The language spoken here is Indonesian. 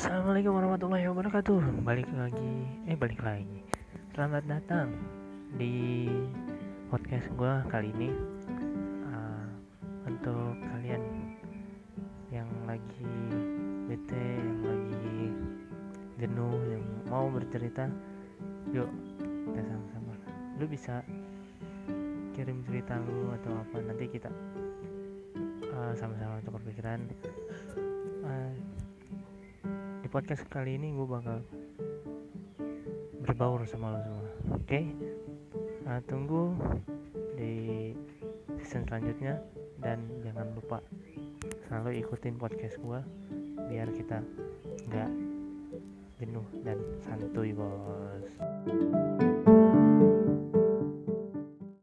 Assalamualaikum warahmatullahi wabarakatuh. Balik lagi, eh balik lagi. Selamat datang di podcast gue kali ini. Uh, untuk kalian yang lagi bete, yang lagi jenuh, yang mau bercerita, yuk kita sama-sama. Lu bisa kirim cerita lu atau apa nanti kita uh, sama-sama tukar pikiran. Uh, podcast kali ini gue bakal berbaur sama lo semua oke okay? nah, tunggu di season selanjutnya dan jangan lupa selalu ikutin podcast gue biar kita nggak jenuh dan santuy bos